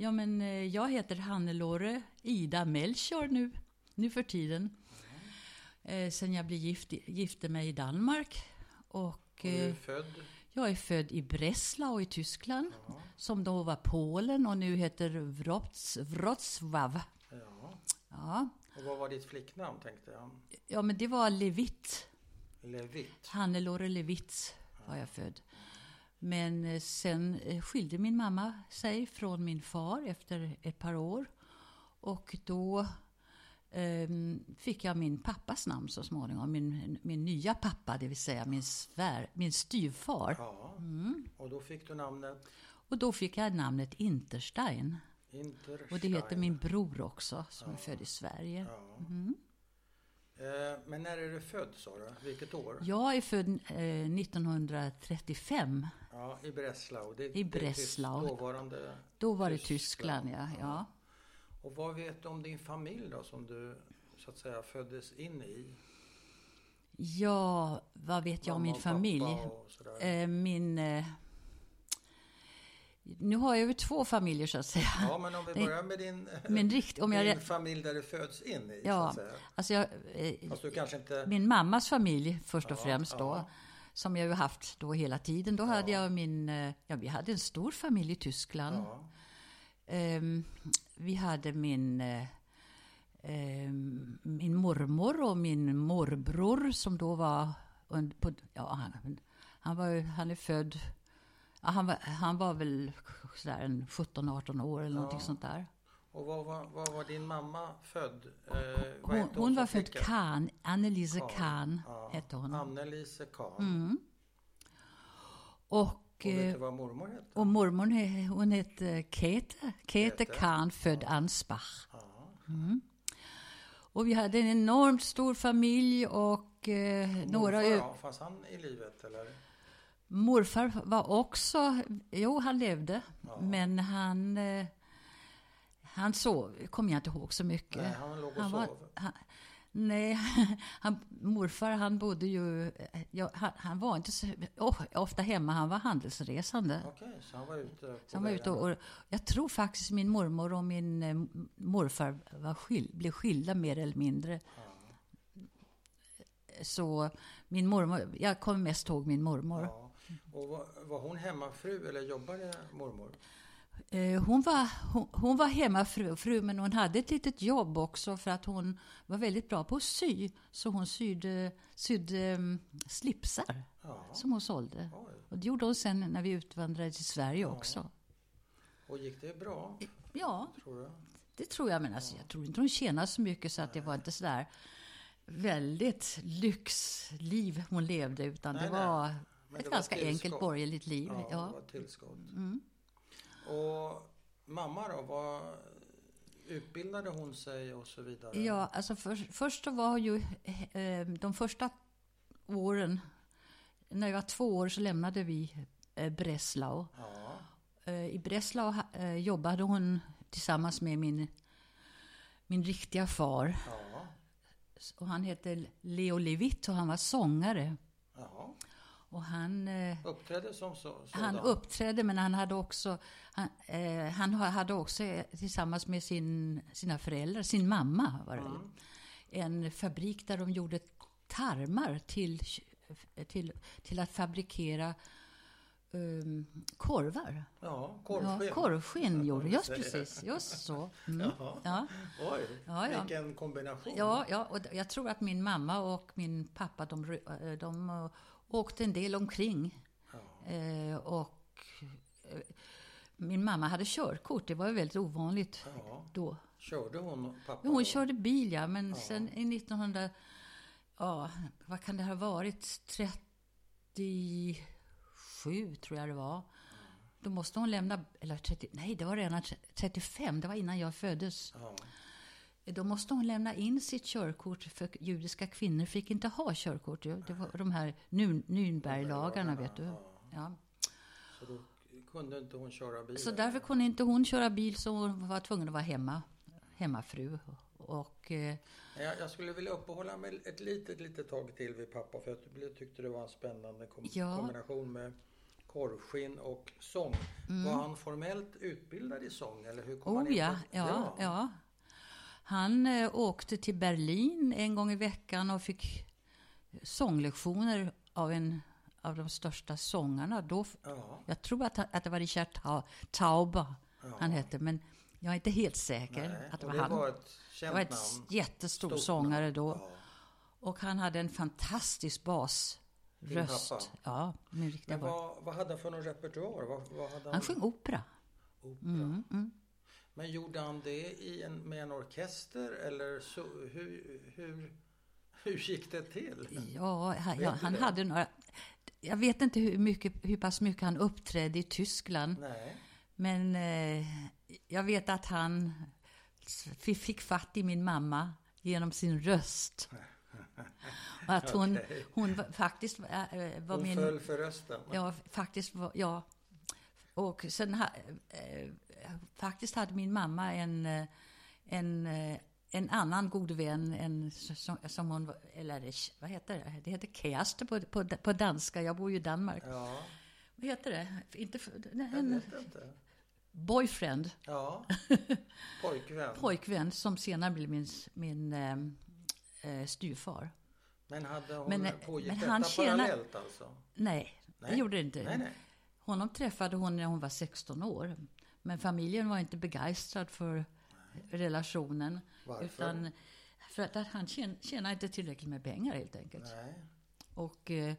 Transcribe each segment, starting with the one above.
Ja, men eh, jag heter Hannelore Ida Melchior nu, nu för tiden. Eh, sen jag blev gift, gifte mig i Danmark. Och, Och du är eh, född? jag är född i Breslau i Tyskland. Ja. Som då var Polen och nu heter Wrots, Wrocław. ja. Ja. Och vad var ditt flicknamn tänkte jag? ja, men det var Levit. Levit? Hannelore Levitz var jag född. Men eh, sen eh, skilde min mamma sig från min far efter ett par år. Och då ehm, fick jag min pappas namn så småningom. Min, min nya pappa, det vill säga min, svär, min styvfar. Ja. Mm. Och då fick du namnet Och då fick jag namnet Interstein. Interstein. Och det heter min bror också, som är född i Sverige. Ja. Mm. Eh, men när är du född sa du? Vilket år? Jag är född eh, 1935. Ja, i Breslau. Det, I det Breslau. tyst- Dåvarande. Då var det Tyskland. Tyskland, ja. ja. Och vad vet du om din familj då som du så att säga föddes in i? Ja, vad vet jag om Mamma min och pappa familj? Eh, min... Eh, nu har jag ju två familjer så att säga. Ja, men om vi börjar med din, Men rikt, om jag, din familj där du föds in i. Så Ja. säga. alltså jag, kanske inte... min mammas familj först och Ja, främst då. ja. Som jag ju haft då hela tiden. Då hade jag min... eh, Ja, vi hade en stor familj i Tyskland. Ja, Ehm, vi hade min... ehm, min mormor och min morbror som då var... På, ja, han, han, var, han är född... Ja, han, var, han var väl sådär en 17-18 år eller någonting Ja. sånt där. och var, var, var var din mamma född? Eh, Hon, hon som var född? Kahn, Annelise Kahn, ja. hette hon. Annelise Kahn. Mm. Och, Och vet eh, du vad mormor hette? och mormor hon hette Käthe, Käthe. Kahn född Ansbach. Ja. Och vi hade en enormt stor familj och eh, några... Morfar, ja, fanns han i livet eller? Morfar var också... Jo, han levde. Ja. Men han... Eh, han sov, kommer jag inte ihåg så mycket. Nej, han låg och Han var- sov. Han, nej, han, morfar han bodde ju... eh, Ja, han, han var inte så oh, ofta hemma, han var handelsresande. Okej, så han var ute Så han var ute och, och jag tror faktiskt min mormor och min eh, morfar var skil, blev skilda mer eller mindre. Ja. Så min mormor, jag kommer mest ihåg min mormor. Ja. Och var, var hon hemmafru eller jobbade mormor? Eh, Hon var, hon, hon var hemmafru, fru, men hon hade ett litet jobb också för att hon var väldigt bra på att sy. Så hon sydde, sydde um, slipsar Ja. som hon sålde. Oj. Och det gjorde hon sen när vi utvandrade till Sverige också. Och gick det bra, Ja, tror det tror jag. Men alltså, jag tror inte hon tjänade så mycket så att det var inte sådär väldigt lyxliv hon levde. Utan Nej, det nej. Men ett det ganska enkelt borgerligt liv. Ja, det Ja. var ett tillskott. Mm. Och mamma då, vad utbildade hon sig och så vidare? Ja, alltså för, först så var ju eh, de första åren, när jag var två år så lämnade vi eh, Breslau. Ja, Eh, I Breslau jobbade hon tillsammans med min, min riktiga far. ja, Och han hette Leo Levitt och han var sångare. ja. Och han, eh, Uppträdde som så, sådan? han uppträdde men han hade också, han, eh, han hade också eh, tillsammans med sin, sina föräldrar, sin mamma var det, Mm. en fabrik där de gjorde tarmar till, till, till att fabrikera um, korvar. Ja, korvskinn. Ja, korvskinn gjorde Just precis, just så. Mm. Ja, Oj, Ja, ja. vilken kombination. ja, ja, och jag tror att min mamma och min pappa de, ry- de eh, åkte en del omkring. Ja. Eh, och eh, min mamma hade körkort, det var ju väldigt ovanligt Ja. då. Körde hon pappa? Hon då? körde bil ja, men sen i 1900, ja, vad kan det ha varit, 37 tror jag det var. Då måste hon lämna, eller 30, nej det var redan 35, det var innan jag föddes. Då måste hon lämna in sitt körkort för judiska kvinnor fick inte ha körkort. Det var de här Nürnberglagarna vet du. Ja. Så då kunde inte hon köra bil? Så därför kunde inte hon köra bil så hon var tvungen att vara hemma, hemmafru. Och, eh, Jag, jag skulle vilja uppehålla mig ett litet, litet tag till vid pappa för jag tyckte det var en spännande kom Ja. kombination med korvskinn och sång. Var han formellt utbildad i sång eller hur kom han Mm. Oh in ja, ja, ja. Han eh, åkte till Berlin en gång i veckan och fick sånglektioner av en av de största sångarna. Då, Ja, jag tror att, att det var Richard Ta- Tauber ja. han hette, men jag är inte helt säker Nej, att det var han. var ett det var ett namn. jättestor sångare namn. då. Ja. Och han hade en fantastisk basröst. pappa? Ja, min riktiga Men vad, vad hade han för någon repertoar? Vad, vad han? Han sjöng opera. opera. Mm, mm. Men gjorde han det i en, med en orkester eller så, hur, hur, hur gick det till? Ja, han, ja, han hade några... Jag vet inte hur, mycket, hur pass mycket han uppträdde i Tyskland. Nej. Men eh, jag vet att han fick fatt i min mamma genom sin röst. Och att hon, Okej. hon faktiskt eh, var Hon min... föll för rösten. Ja, faktiskt var, ja. Och sen eh, faktiskt hade min mamma en, eh, en, eh, en annan god vän, en, som, som hon, eller vad heter det? Det heter kæreste på, på, på danska, jag bor ju i Danmark. Ja, Vad heter det? Inte, för- nej, jag vet inte. boyfriend, Ja, pojkvän. pojkvän, som senare blev min, min eh, eh, styvfar. Men hade hon Men, eh, pågick men detta han tjänar- parallellt alltså? Nej, Nej. det gjorde det inte. Nej, nej. Honom träffade hon när hon var 16 år. Men familjen var inte begeistrad för relationen. Varför? Utan för att han tjän- tjänade inte tillräckligt med pengar helt enkelt. Nej. Och eh,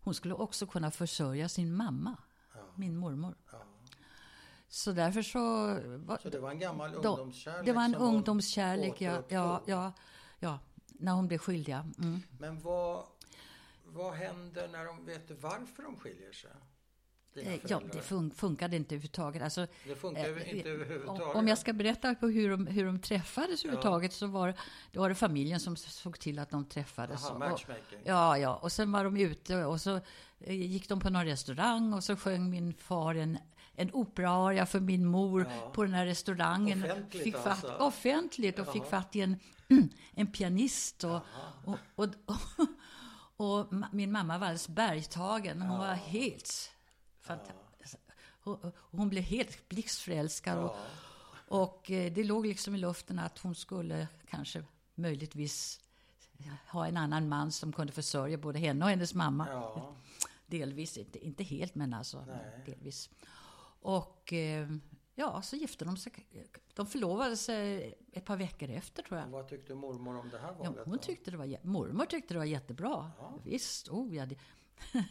hon skulle också kunna försörja sin mamma, Ja. min mormor. Ja. Så därför så... Var, Så det var en gammal Då- ungdomskärlek det var en ungdomskärlek, ja, ja, ja, ja. När hon blev skild, ja. Mm. Men vad, vad händer när de vet du varför de skiljer sig? Dina Eh, Ja, det fun- funkade inte överhuvudtaget. Alltså, det funkar ju Eh, inte eh, överhuvudtaget. Om jag ska berätta på hur de, hur de träffades överhuvudtaget så var, det var det familjen som såg till att de träffades. Aha, Och- matchmaking. Ja, ja. Och sen var de ute och så eh, gick de på någon restaurang och så sjöng min far en, en operaria för min mor Ja. på den här restaurangen. Offentligt fick fatt, alltså? Offentligt och fick Jaha. fatt i en, en pianist. Och, och, och, och, och min mamma var alldeles bergtagen. Hon var helt fantastisk. Hon, hon blev helt blixtförälskad. Och, Ja. och eh, det låg liksom i luften att hon skulle kanske möjligtvis ha en annan man som kunde försörja både henne och hennes mamma. Ja. Delvis, inte, inte helt men alltså Nej. delvis. Och eh, ja, så gifte de sig. De förlovade sig ett par veckor efter tror jag. Och vad tyckte mormor om det här Ja, valet? hon då? tyckte det var, mormor tyckte det var jättebra. Ja. Visst, oh ja. Det.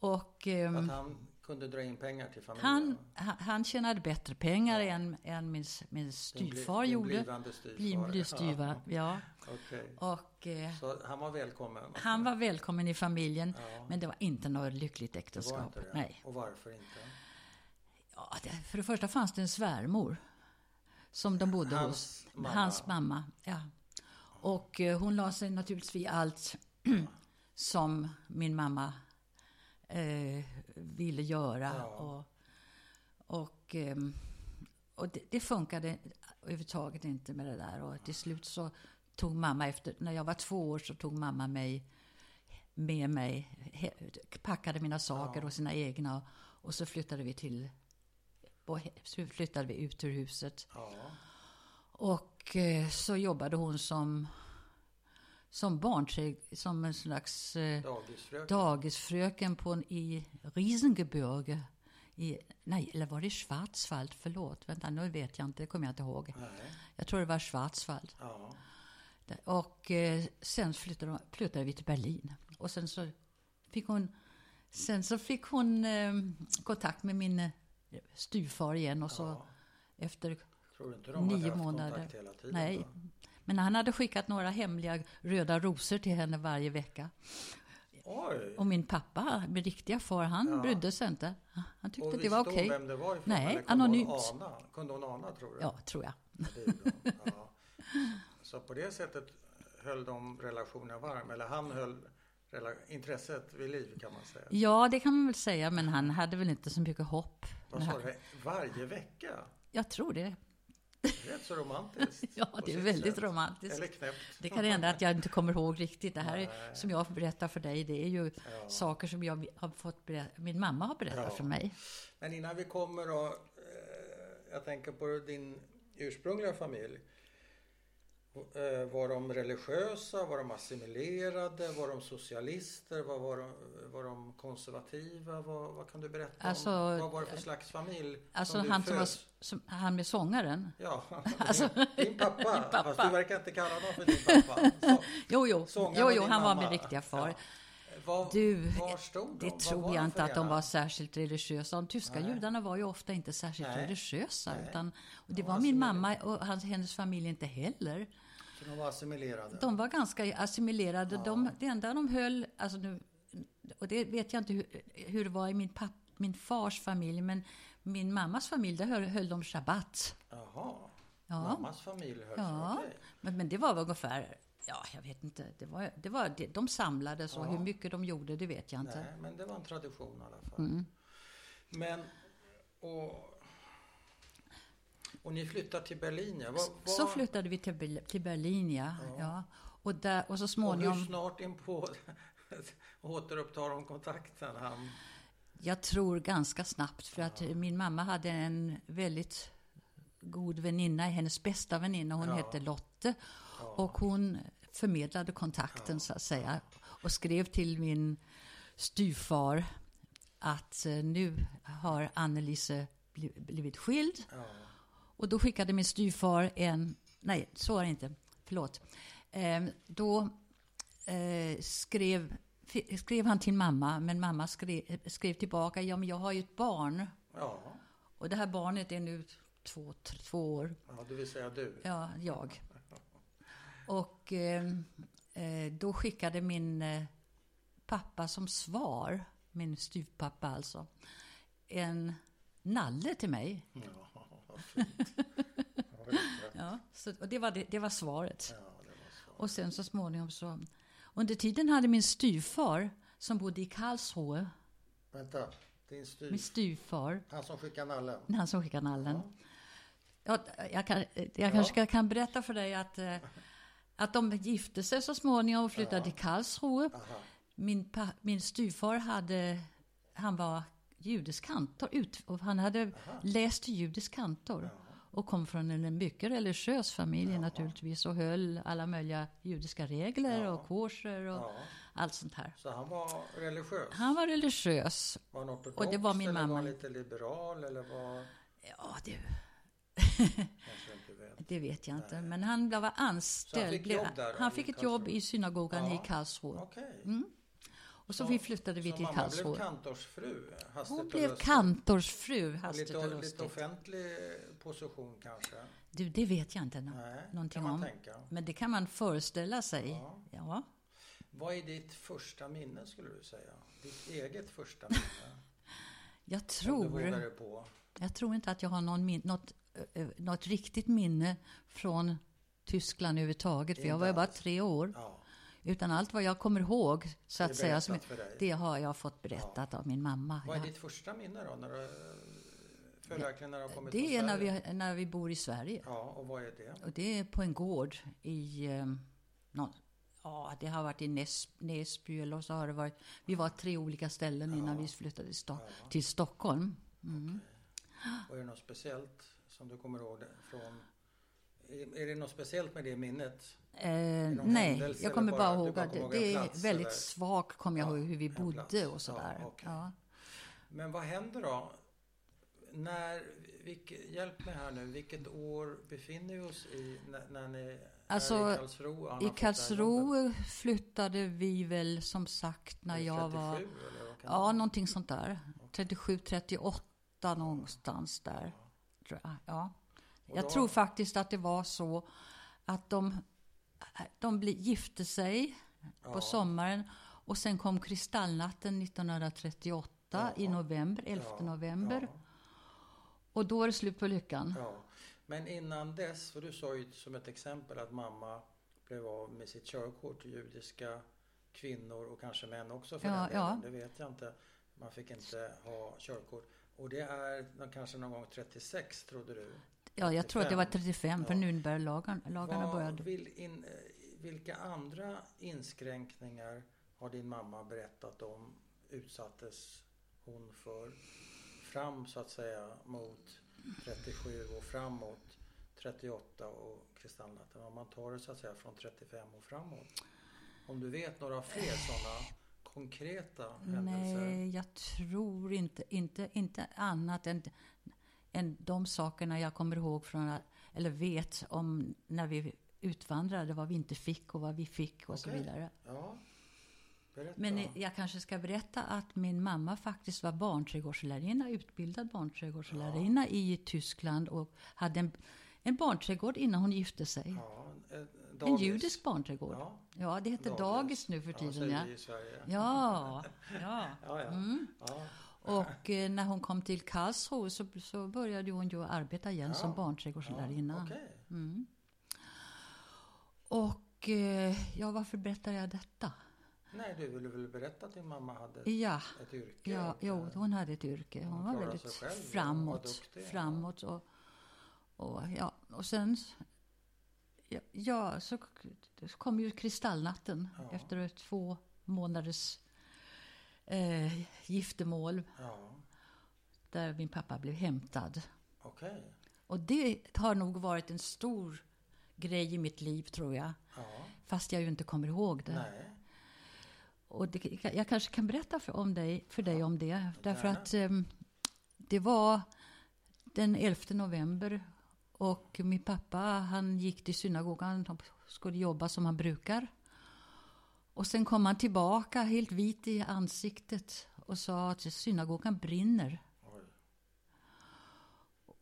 och ehm, Att han kunde dra in pengar till familjen? han, han, han tjänade bättre pengar än, än min, min Din styvfar din gjorde. blivande styvfar. Styva, ja. Okej. Och eh, Så han var välkommen? han var välkommen i familjen. Ja, Men det var inte något lyckligt det var äktenskap. inte det? Nej. Och varför inte? Ja, det, för det första fanns det en svärmor. Som de bodde Hans hos. mamma. Hans mamma. Ja. Och eh, hon la sig naturligtvis vid allt som min mamma eh, ville göra. Ja. Och, och, ehm, och det, det funkade överhuvudtaget inte med det där. Och till slut så tog mamma efter, när jag var två år så tog mamma mig med mig, he- packade mina saker Ja. och sina egna och, så flyttade vi till så flyttade vi ut ur huset. Ja. Och eh, så jobbade hon som som barnträdg, som en slags eh, Dagisfröken? dagisfröken på en, i Riesengebirge. I, nej, eller var det Schwarzwald? Förlåt, vänta, nu vet jag inte, det kommer jag inte ihåg. Nej. Jag tror det var Schwarzwald. Ja. Och eh, sen flyttade, de- flyttade vi till Berlin. Och sen så fick hon, sen så fick hon eh, kontakt med min eh, styvfar igen. Och så ja. efter, Tror du inte de Nio hade haft månader. hela tiden? nej. då? Men han hade skickat några hemliga röda rosor till henne varje vecka. Oj! Och min pappa, min riktiga far, han Ja. brydde sig inte. Han tyckte och det var okej. hon vem det var ifrån? Nej, kunde anonymt. Hon ana? Kunde hon ana tror du? Ja, tror jag. Ja. Så på det sättet höll de relationen varm, eller han höll intresset vid liv kan man säga. Ja, det kan man väl säga, men han hade väl inte så mycket hopp. Vad sa du? Varje vecka? Jag tror det. Rätt så romantiskt. Ja, det är väldigt sätt. romantiskt. Eller knäppt. Det kan hända att jag inte kommer ihåg riktigt. Det här är, som jag berättar för dig, det är ju Ja. saker som jag har fått berätta, min mamma har berättat Ja. för mig. Men innan vi kommer då. Eh, jag tänker på din ursprungliga familj. Eh, var de religiösa? Var de assimilerade? Var de socialister? Var, var, de, var de konservativa? Vad, vad kan du berätta Alltså, om? Vad var det för slags familj Alltså som du han som var, som, han med sångaren. Ja, Alltså, din pappa. min pappa. Fast du verkar inte kalla honom för din pappa. Så, Jo, jo, jo, jo din han var mamma. min riktiga far. Ja. Var, Du, var? Det tror var jag inte att de var särskilt religiösa. De tyska Nej. judarna var ju ofta inte särskilt Nej. religiösa. Nej. Utan, och det De var var min mamma och hans, hennes familj inte heller. Så de var assimilerade? De var ganska assimilerade. Ja. De, det enda de höll, alltså nu, och det vet jag inte hur, hur det var i min, papp, min fars familj, men min mammas familj, där höll, höll de shabbat. Jaha. Ja. Mammas familj höll Ja. okej. Men, men det var väl ungefär, ja jag vet inte, det var, det var, det, de samlades och Ja. hur mycket de gjorde det vet jag inte. Nej, men det var en tradition i alla fall. Mm. Men, och, och ni flyttade till Berlin, ja. Vad, Så vad- flyttade vi till, till Berlin, ja. Ja. ja. Och, där, och så Och hur småningom, snart in på återupptar de kontakten? Han, jag tror ganska snabbt, för att min mamma hade en väldigt god väninna, hennes bästa väninna, hon Ja. hette Lotte. ja, Och hon förmedlade kontakten Ja. så att säga. Och skrev till min styvfar att eh, nu har Annelise bli- blivit skild. ja, Och då skickade min styvfar en, nej så var det inte, förlåt. Eh, då eh, skrev, skrev han till mamma, men mamma skrev, skrev tillbaka, ja men jag har ju ett barn. ja, Och det här barnet är nu två, två år. ja, det vill säga du. Ja, jag. Och eh, eh, då skickade min eh, pappa som svar, min styvpappa alltså, en nalle till mig. Ja, fint. Ja, så, och det var, det, det var svaret. Ja, det var så. Och sen så småningom så... Under tiden hade min styvfar, som bodde i Karlsruhe, Vänta, din styr, min styvfar, han som skickar nallen. han som skickade nallen. Ja. Ja, jag kan, jag Ja. kanske kan- berätta för dig att, eh, att de gifte sig så småningom och flyttade Ja. till Karlsruhe. Aha. Min, min styvfar hade, han var judisk kantor, ut, och han hade Aha. läst judisk kantor. Ja. Och kom från en mycket religiös familj Ja. naturligtvis och höll alla möjliga judiska regler och kosher och allt sånt här. så han var religiös? Han var religiös. Var han ortodox och det var min eller var mamma. han lite liberal eller var... Ja, det, inte vet. det vet jag inte. Nej. Men han blev anställd. fick blev, jobb där han fick ett jobb i synagogan Ja. i Karlsruhe. Okej. Mm. Och så, Så- vi flyttade vi till mamma blev kantorsfru? Hon blev kantorsfru, hastigt Lite, och lite lustigt. offentlig position kanske? Du, det vet jag inte. Nej, någonting om. tänka. Men det kan man föreställa sig. Ja. Ja. Vad är ditt första minne skulle du säga? Ditt eget första minne? Jag tror, jag tror inte att jag har någon min, något, något riktigt minne från Tyskland överhuvudtaget. För jag var ju bara tre år. Ja, Utan allt vad jag kommer ihåg, så att säga, som, det har jag fått berättat av min mamma. Vad är Ja. ditt första minne då? När du, följaktligen när du har kommit Det är när vi, när vi bor i Sverige. Ja, och vad är det? Och det är på en gård i... Eh, någon, ja, det har varit i Näs, Näsby eller så har det varit... Vi var tre olika ställen innan Ja. vi flyttade till, Sto- Ja, till Stockholm. Mm. och är det något speciellt som du kommer ihåg från? Är det något speciellt med det minnet? Eh, nej, jag kommer bara bara- ihåg att det, det är väldigt eller? svagt, kommer jag Ja, ihåg, hur vi bodde och sådär. Ja, okej. Ja. Men vad händer då? När, vilk, hjälp mig här nu, vilket år befinner vi oss i när, när ni Alltså, är i Karlsruhe? han I? Karlsruhe flyttade vi väl som sagt när jag var... 37, eller Ja, någonting sånt där. 37, 38 någonstans där. Tror jag. Ja. Jag då- tror faktiskt att det var så att de, de gifte sig ja, på sommaren och sen kom kristallnatten 1938 i Ja. november, 11 ja, november. Ja, Och då är det slut på lyckan. ja. Men innan dess, för du sa ju som ett exempel att mamma blev av med sitt körkort. Judiska kvinnor och kanske män också för Ja, den delen. ja. Det vet jag inte. Man fick inte ha körkort. Och det är kanske någon gång 36 trodde du? Ja, jag tror att det var 35. 35 för Ja. Nürnberglagarna Vad började. vill in, vilka andra inskränkningar har din mamma berättat om utsattes hon för fram så att säga mot 37 och framåt 38 och kristallnatten? Om man tar det så att säga från 35 och framåt. Om du vet några fler sådana konkreta händelser? Nej, jag tror inte, inte, inte annat än, än de sakerna jag kommer ihåg från, eller vet om när vi utvandrade, vad vi inte fick och vad vi fick och så Okej. vidare. Ja. Men jag kanske ska berätta att min mamma faktiskt var barnträdgårdslärarinna, utbildad barnträdgårdslärarinna i Tyskland och hade en, en barnträdgård innan hon gifte sig. ja, en, En judisk barnträdgård. Ja, Ja, det heter dagis. dagis nu för tiden. Ja, vi i Sverige. ja. ja. Ja, ja. Mm. ja. Och eh, när hon kom till Karlsruhe så, så började hon ju arbeta igen Ja. som barnträdgårdslärarinna. Okej. Mm. Och eh, ja, varför berättar jag detta? Nej, du ville väl berätta att din mamma hade Ja, ett yrke? ja jo, hon hade ett yrke. Hon Hon var väldigt själv framåt. duktig, framåt och, och, ja, och sen ja, ja, så kom ju kristallnatten Ja. efter två månaders eh, giftermål Ja, där min pappa blev hämtad. okej. Och det har nog varit en stor grej i mitt liv, tror jag. Ja, Fast jag ju inte kommer ihåg det. nej. Och det, jag kanske kan berätta för, om dig, för dig om det. Därför Gärna. att ehm, det var den 11 november och min pappa han gick till synagogan och skulle jobba som han brukar. Och sen kom han tillbaka helt vit i ansiktet och sa att synagogan brinner.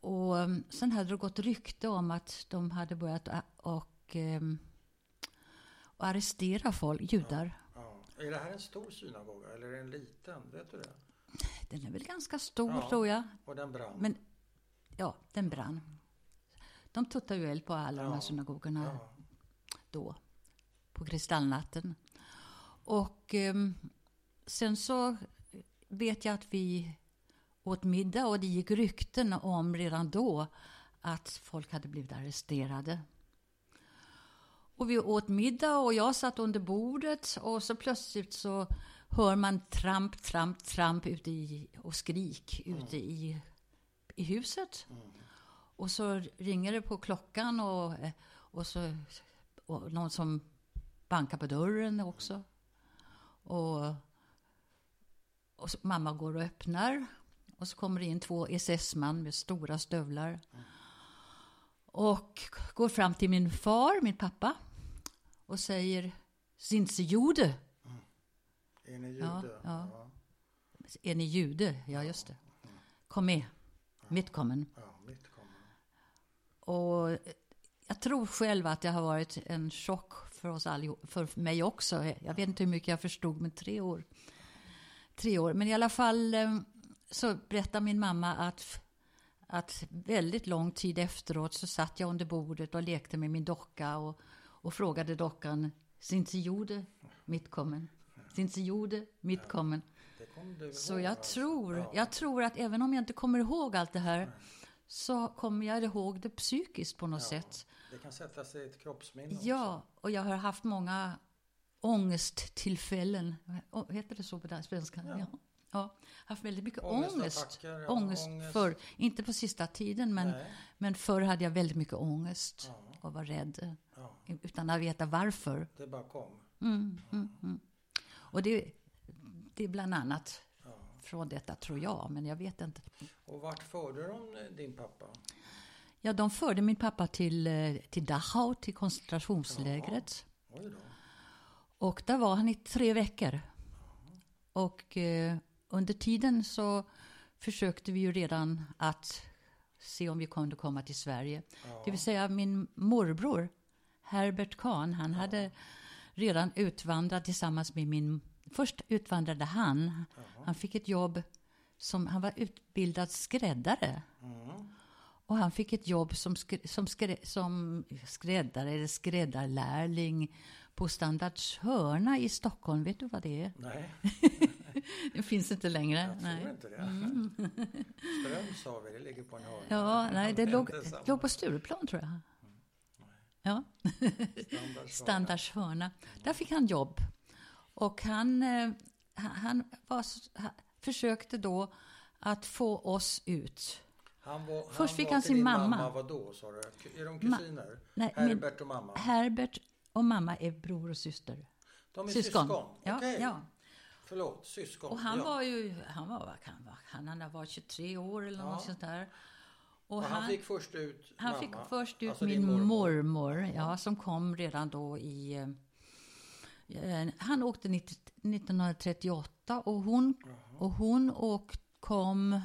Och um, sen hade det gått rykte om att de hade börjat och, och arrestera folk, judar. Ja. Är det här en stor synagoga eller är det en liten? Vet du det? Den är väl ganska stor Ja. tror jag. Och den brann? Men ja, den brann. De tuttade ju eld på alla de här Ja. synagogorna ja. då. På kristallnatten. Och ehm, sen så vet jag att vi åt middag och det gick rykten om redan då att folk hade blivit arresterade. Och vi åt middag och jag satt under bordet och så plötsligt så hör man tramp, tramp, tramp ute i, och skrik ute i, i huset. Och så ringer det på klockan och, och så och någon som bankar på dörren också. Och, och så, mamma går och öppnar. Och så kommer det in två SS-man med stora stövlar. Och går fram till min far, min pappa. Och säger Sind Sie Jude? Är ni Ja, jude? ja. Är ni jude? Ja, just det. Kom med. Mittkommen. ja mitt kommer. Och jag tror själv att det har varit en chock för oss allihop, för mig också. Jag vet inte hur mycket jag förstod, men tre år. Tre år. Men i alla fall eh, så berättar min mamma att, att väldigt lång tid efteråt så satt jag under bordet och lekte med min docka och, och frågade dockan Sind Sie Jude? Mittkommen. Sind Sie Jude? Du Så jag alltså. tror, Ja. jag tror att även om jag inte kommer ihåg allt det här så kommer jag ihåg det psykiskt på något Ja. sätt. Det kan sätta sig i ett kroppsminne också. Ja, och jag har haft många ångesttillfällen. Heter det så på den svenska? Ja. Ja. Haft väldigt mycket ångest. Ångest, ångest. förr. Inte på sista tiden, men, Nej. men förr hade jag väldigt mycket ångest Ja, och var rädd. ja, Utan att veta varför. det bara kom. Mm, mm, mm. Och det, det är bland annat Ja. från detta, tror jag, men jag vet inte. Och vart förde de eh, din pappa? Ja, de förde min pappa till, eh, till Dachau, till koncentrationslägret. Och där var han i tre veckor. Och eh, under tiden så försökte vi ju redan att se om vi kunde komma till Sverige. Ja. Det vill säga min morbror, Herbert Kahn, han hade redan utvandrat tillsammans med min... Först utvandrade han. Han fick ett jobb som... Han var utbildad skräddare. Mm. Och han fick ett jobb som, skr som, skr som skräddare eller skräddarlärling på Standards hörna i Stockholm. Vet du vad det är? Nej. det finns inte längre. Jag tror nej. inte det. Mm. Ströms har vi, det ligger på en hörna. Ja, nej, det låg, låg på Stureplan tror jag. Ja, Standard Standards hörna. Där fick han jobb. Och han, eh, han- var, han försökte då att få oss ut. Han var, Först han fick var han sin mamma. mamma vad då sa du? Är de kusiner? Nej, min- Herbert och mamma? Herbert och mamma är bror och syster. De är Syskon. syskon? Ja, Okej. ja. Förlåt, syskon. Och han ja. var ju, han var, han vara, han, han var 23 år eller Ja. något sånt där. Och Och han, han, fick först ut han mamma. fick först ut Alltså min din mormor, ja, som kom redan då i... eh, eh, han åkte 90, 1938 och hon, och hon åkt, kom,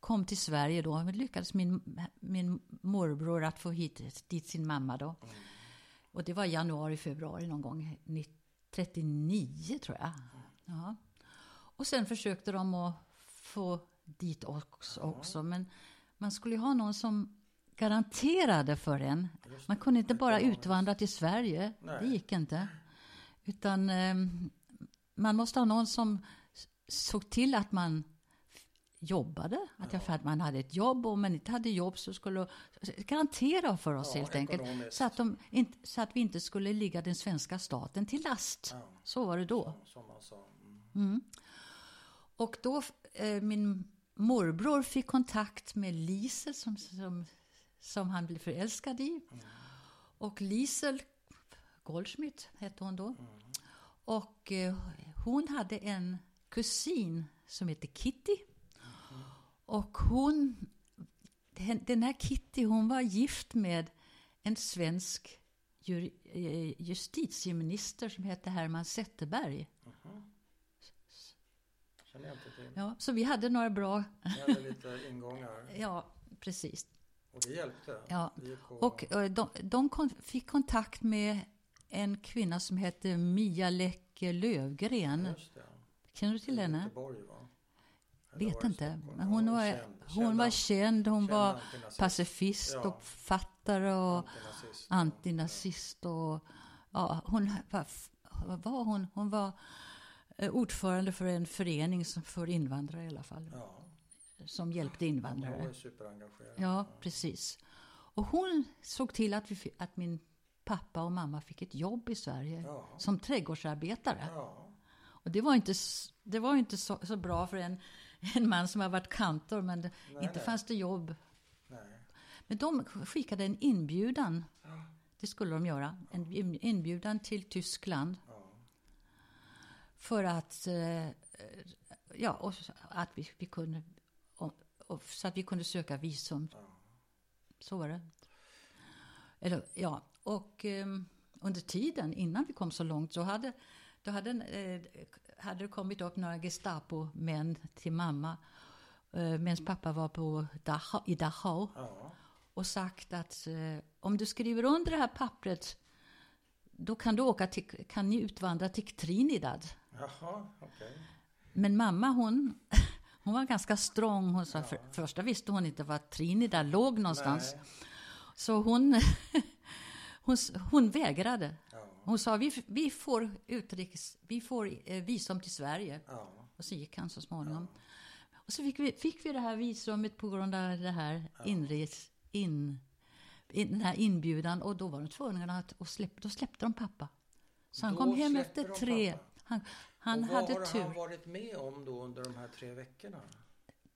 kom till Sverige då. Lyckades min, min morbror att få hit dit sin mamma då. Mm. Och det var januari, februari någon gång, 39 tror jag. Ja. Och sen försökte de att få dit oss också. Men man skulle ju ha någon som garanterade för en. Man det, kunde inte bara utvandra till Sverige. Det Nej. gick inte. Utan eh, man måste ha någon som såg till att man jobbade. Att, jag, att man hade ett jobb. och Om man inte hade jobb så skulle garantera för oss Ja, helt enkelt. Så att, de, inte, så att vi inte skulle ligga den svenska staten till last. Ja, Så var det då. som man sa. Mm. Mm. Och då, eh, min morbror fick kontakt med Lisel som, som, som han blev förälskad i. Och Lisel Goldschmidt hette hon då. Och eh, hon hade en kusin som hette Kitty. Och hon, den här Kitty, hon var gift med en svensk eh, justitieminister som hette Herman Zetterberg. Känner jag inte till. Ja, så vi hade några bra... Jag hade lite ingångar. Ja, precis. Och det hjälpte. Ja. Och eh, de, de kon, fick kontakt med en kvinna som hette Mia Läcke Lövgren. Känner du till henne? Göteborg va? Eller Vet inte. Men hon var, känd- hon var känd. Hon känd var pacifist Ja. och författare och Antinazist. antinazist. Och, ja, hon var, vad var hon? Hon var ordförande för en förening för invandrare i alla fall. Ja, Som hjälpte hon invandrare. var superengagerad. Ja, precis. Och hon såg till att, vi, att min pappa och mamma fick ett jobb i Sverige Ja. som trädgårdsarbetare. Ja. Och det var inte, det var inte så, så bra för en, en man som har varit kantor, men det, Nej, inte nej. fanns det jobb. Nej. Men de skickade en inbjudan, det skulle de göra, en in- inbjudan till Tyskland Ja. För att, eh, ja, och så- att vi, vi kunde, och, och, så att vi kunde söka visum. Så var det. Eller, ja, och ehm, under tiden innan vi kom så långt så hade, då hade, eh, hade det kommit upp några Gestapo-män till mamma eh, medan pappa var på Dachau, i Dachau Ja. och sagt att eh, om du skriver under det här pappret då kan, du åka till, kan ni utvandra till Trinidad. Jaha, okej. Men mamma hon, hon var ganska strong. Hon sa, för, första visste hon inte var Trinidad låg någonstans. Nej. Så hon, hon, hon vägrade. Ja. Hon sa vi, vi får utrikes, vi får eh, visum till Sverige. Ja. Och så gick han så småningom. Och så fick vi, fick vi det här visumet på grund av det här inres, in, in, den här inbjudan. Och då var de tvungna att och släpp, då släppte de pappa. Så han Då kom hem efter tre. Han, han och vad hade har tur. han varit med om då under de här tre veckorna?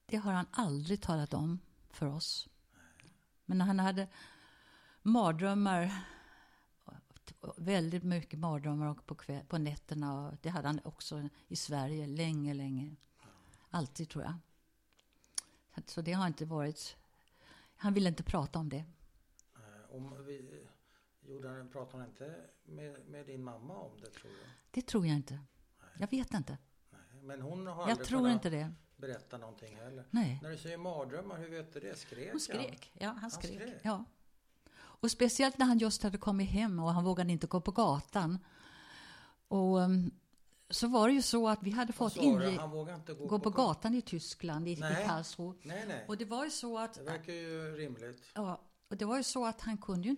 Det har han aldrig talat om för oss. Men han hade mardrömmar. Väldigt mycket mardrömmar på, kväll, på nätterna. Och det hade han också i Sverige länge, länge. Alltid tror jag. Så det har inte varit... Han ville inte prata om det. Om vi, gjorde han, pratade han inte med, med din mamma om det tror du? Det tror jag inte. Jag vet inte. Nej. Men hon har Jag tror inte det. berätta någonting heller. Nej. När du säger mardrömmar, hur vet du det? Skrek Hon skrek. Ja, han skrek. skrek. Ja. Och speciellt när han just hade kommit hem och han vågade inte gå på gatan. Och um, så var det ju så att vi hade fått inre... Han vågar inte gå, gå på gatan i Tyskland, i, i Nej. Karlsruhe. Nej, nej. Och det var ju så att... Det verkar ju rimligt. Ja, och det var ju så att han kunde ju.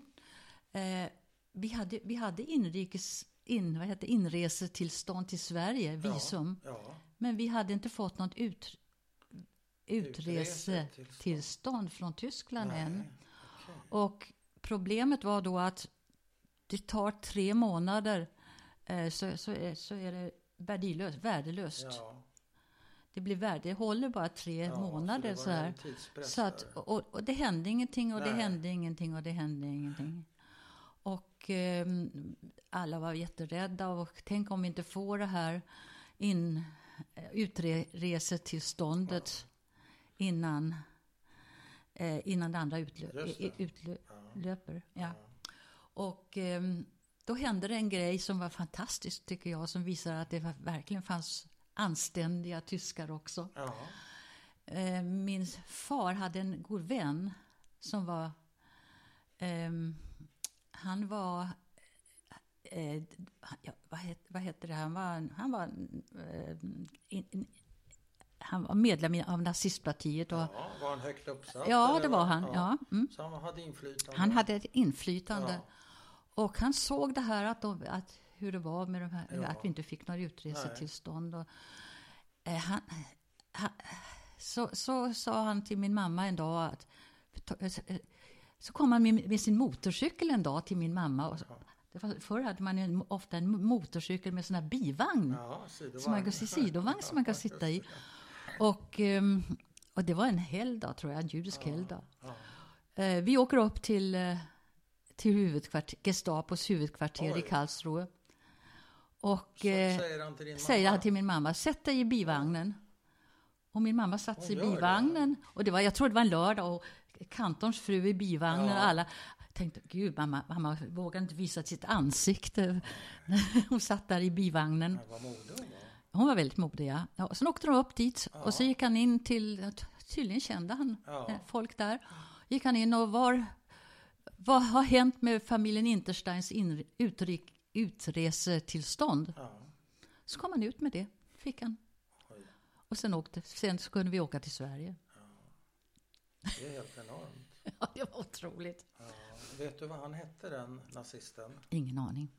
Eh, vi, hade, vi hade inrikes in, vad heter, inresetillstånd till Sverige, visum. Ja, ja. Men vi hade inte fått något ut, Utresetillstånd. från Tyskland Nej, än. okej. Och problemet var då att det tar tre månader eh, så, så, är, så är det värdelöst. värdelöst. Ja, Det blir värde, det håller bara tre ja, månader så. så, det här. Så att, och, och det hände ingenting och det Nej. hände ingenting och det hände ingenting. Och ehm, alla var jätterädda och tänk om vi inte får det här in, eh, utresetillståndet innan, eh, innan det andra utlö, Just det. i- utlö, Ja. Ja. Och ehm, då hände det en grej som var fantastisk tycker jag, som visar att det verkligen fanns anständiga tyskar också. Ja, Eh, min far hade en god vän som var... ehm, han var... Ja, vad, het, vad heter det? Han var, han var, eh, in, in, han var medlem av nazistpartiet. Och, ja, var han högt uppsatt? ja, det var han. Ja. Mm. Så han hade inflytande? Han hade ett inflytande. Ja. Och han såg det här att, de, att hur det var med de här, Ja. att vi inte fick några utresetillstånd. Och, eh, han, han, så, så sa han till min mamma en dag att eh, så kom han med, med sin motorcykel en dag till min mamma. Och, så- det var, förr hade man en, ofta en motorcykel med sån här bivagn. Ja. Som man sidovagn som man kan sitta i. Och, ehm, och det var en helgdag tror jag, en judisk helgdag. Ja. Eh, Vi åker upp till, eh, till huvudkvarter, Gestapos huvudkvarter i Oj. Karlsruhe. Och Så eh, säger han till din säger mamma? han till min mamma, sätt dig i bivagnen. Och min mamma satt sig i Hon gör det? bivagnen. Och det var, jag tror det var en lördag och kantorns fru i bivagnen Ja. och alla tänkte, gud mamma, mamma vågar inte visa sitt ansikte. Hon satt där i bivagnen. Ja, vad modig hon var. Hon var väldigt modig, ja. ja sen åkte de upp dit och så gick han in till, tydligen kände han Ja. eh, folk där. Gick han in och var, vad har hänt med familjen Intersteins in, utrik, utresetillstånd? Ja. Så kom han ut med det, fick han. Oj. Och sen, åkte, sen så kunde vi åka till Sverige. Det är helt enormt. Ja, det var otroligt. Ja. Vet du vad han hette den nazisten? Ingen aning.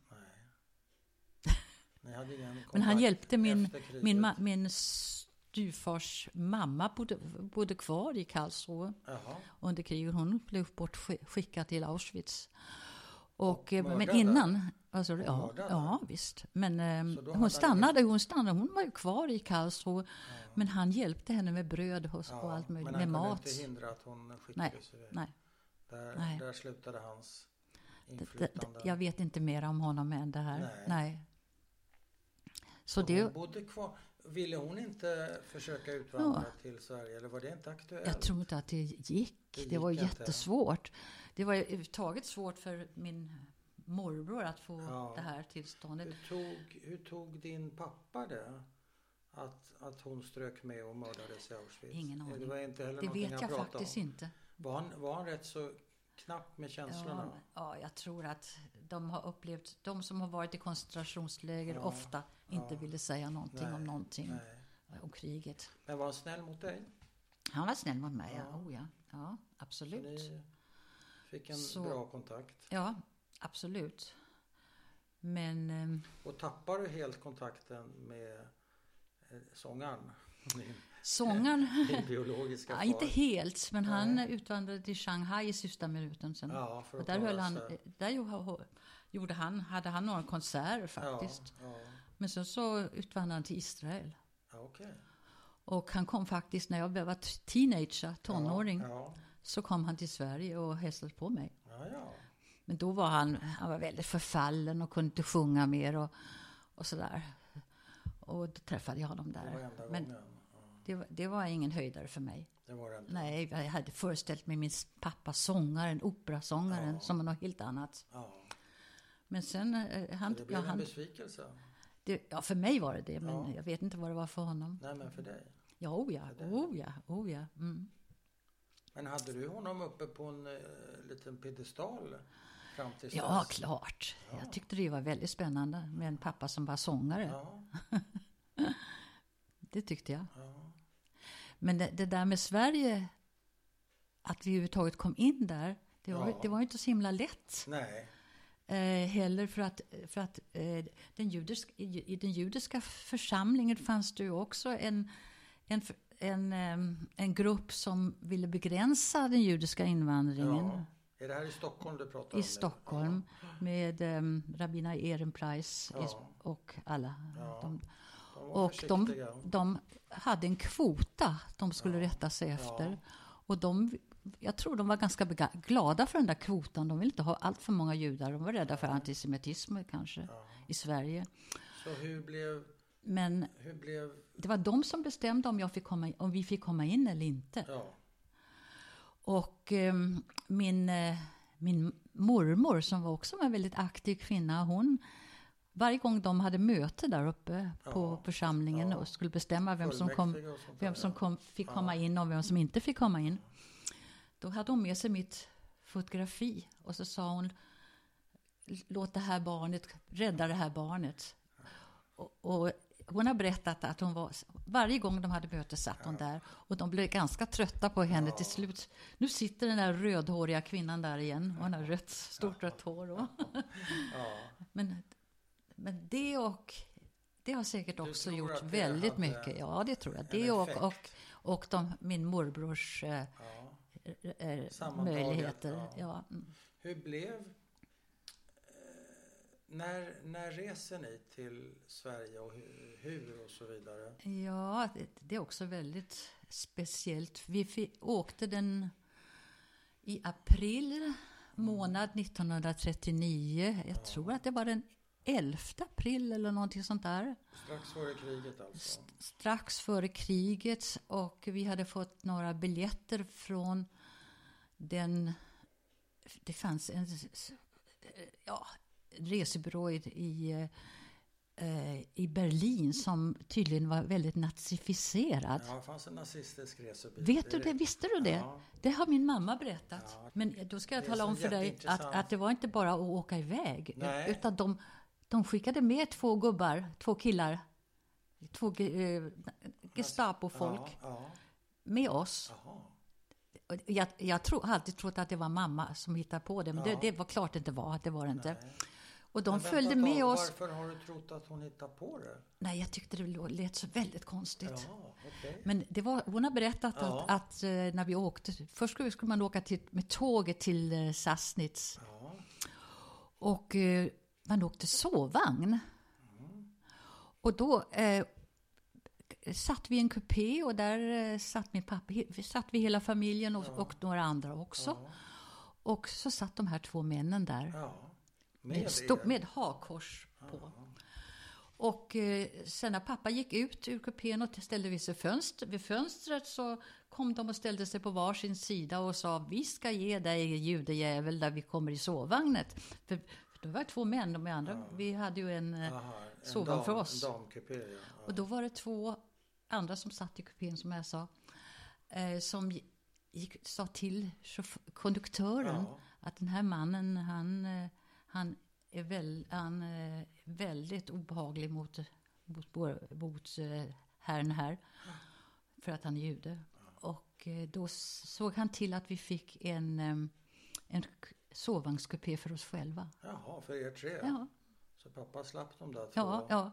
Men han hjälpte min, min, ma, min styvfars mamma bodde, bodde kvar i Karlsruhe. Jaha. under kriget. Hon blev bortskickad till Auschwitz. Och, eh, men innan, alltså, ja, mördad ja visst. Men eh, Så hon han stannade, hon stannade, hon var ju kvar i Karlsruhe. Men han hjälpte henne med bröd och, och allt möjligt, men med han mat. kunde inte hindra att hon Nej, skickades iväg. nej. Där, nej. där slutade hans inflytande. jag vet inte mer om honom än det här. Nej. Nej. Så hon det, bodde kvar. Ville hon inte försöka utvandra till Sverige eller var det inte aktuellt? jag tror inte att det gick. Det Det, var gick inte. jättesvårt. Det var överhuvudtaget svårt för min morbror att få Ja. det här tillståndet. Hur tog, hur tog din pappa det? Att, att hon strök med och mördades i Auschwitz? Ingen Det aning. var inte heller Det vet jag faktiskt om. inte. Var han, var han rätt så knapp med känslorna? Ja, ja, jag tror att de har upplevt, de som har varit i koncentrationsläger Ja, ofta inte ja. ville säga någonting Nej, om någonting, Nej. om kriget. Men var han snäll mot dig? Han var snäll mot mig, ja. Ja. Oh, ja. absolut. ni fick en Så- bra kontakt? Ja, absolut. Men ehm, Och tappar du helt kontakten med eh, sångaren? Din, sångaren, din biologiska ja, far? inte helt, men han Nej. utvandrade till Shanghai i sista minuten sen. Ja, och där höll han, sig. där gjorde- han, hade han några konserter faktiskt. Ja, ja, Men sen så utvandrade han till Israel. ja okej. Och han kom faktiskt när jag var teenager, tonåring. Ja, Så kom han till Sverige och hälsade på mig. ja, ja. Men då var han, han var väldigt förfallen och kunde inte sjunga mer och, och sådär. Och då träffade jag honom Det där. enda Men. Ja, det, var- det var ingen höjdare för mig. det var det. Nej, jag hade föreställt mig min pappa sångaren, operasångaren, Ja. som något helt annat. Ja, Men sen, eh, så han, det ja, blev en han, besvikelse. det, ja, för mig var det det, men Ja. jag vet inte vad det var för honom. Nej, men för dig. Ja, oh ja, För oh ja, oh ja. Mm. Men hade du honom uppe på en eh, liten piedestal fram till Ja, klart. Ja. Jag tyckte det var väldigt spännande med en pappa som var sångare. Ja, Det tyckte jag. ja. Men det, det där med Sverige, att vi överhuvudtaget kom in där, det var, Ja. det var inte så himla lätt. Nej, eh, heller för att, för att eh, den judiska, i, i den judiska församlingen fanns det ju också en, en, en, en grupp som ville begränsa den judiska invandringen. Ja. Är det här i Stockholm du pratar om? I? Stockholm med um, rabbina Ehrenpreis i- Ja. och alla. Ja. De, och de, de hade en kvota de skulle rätta sig efter. Ja. Och de, jag tror de var ganska glada för den där kvotan. De ville inte ha allt för många judar. De var rädda för antisemitism kanske Ja. i Sverige. Så hur blev, Men blev, det var de som bestämde om, jag fick komma, om vi fick komma in eller inte. ja, Och ehm, min, eh, min mormor som var också en väldigt aktiv kvinna, hon varje gång de hade möte där uppe på Ja, församlingen ja. och skulle bestämma vem som, kom, sånt vem där, som ja. kom, fick komma in och vem som inte fick komma in. Då hade hon med sig mitt fotografi och så sa hon Låt det här barnet, rädda det här barnet. Och, och hon har berättat att hon var, varje gång de hade möte satt hon där och de blev ganska trötta på henne till slut. Nu sitter den där rödhåriga kvinnan där igen och hon har rött, stort rött hår. Och, men, men det och det har säkert också gjort väldigt mycket. Ja, det tror jag. Det och, och, och de, min morbrors eh, möjligheter. ja. Ja. mm. Hur blev... När, när reser ni till Sverige och hur, hur och så vidare? Ja, det, det är också väldigt speciellt. Vi åkte den i april månad 1939. Jag tror att det var den 11 april eller någonting sånt där. Strax före kriget alltså? Strax före kriget och vi hade fått några biljetter från den... Det fanns en ja, resebyrå i, i, eh, i Berlin som tydligen var väldigt nazificerad. Ja, det fanns en nazistisk resebyrå. Vet du det? Visste du det? Ja. Det har min mamma berättat. Ja. Men då ska jag tala om för dig att, att det var inte bara att åka iväg. Nej. Utan de, de skickade med två gubbar, två killar, två eh, Gestapo-folk Ja, med oss. Jag, jag tro, har alltid trott att det var mamma som hittade på det, men det, det var klart det inte var. Det var det inte. Nej. Och de vänta följde med oss. Varför har du trott att hon hittade på det? Nej, jag tyckte det lät så väldigt konstigt. Ja, okej. Men det var, hon har berättat Ja. att, att eh, när vi åkte, först skulle, man åka till, med tåget till eh, Sassnitz Ja, och eh, man åkte sovvagn. Mm. Och då eh, satt vi i en kupé och där eh, satt min pappa, satt vi hela familjen och, och några andra också. Och så satt de här två männen där. Med, er? med hakkors på. Och eh, sen när pappa gick ut ur kupén och ställde vid sig fönster, vid fönstret så kom de och ställde sig på varsin sida och sa vi ska ge dig judejävel där vi kommer i sovvagnet. För, det var två män, de andra, vi hade ju en... eh, Aha, en sovvagn dam, för oss. Damkupé, ja. ja. Och då var det två andra som satt i kupén som jag sa, eh, som gick, sa till konduktören Ja. att den här mannen, han, eh, han är väl, han är väldigt obehaglig mot, mot, mot eh, herrn här, för att han är jude. Och eh, då såg han till att vi fick en, en sovvagnskupé för oss själva. Jaha, för er tre? Ja, Så pappa slapp de där två? ja, ja.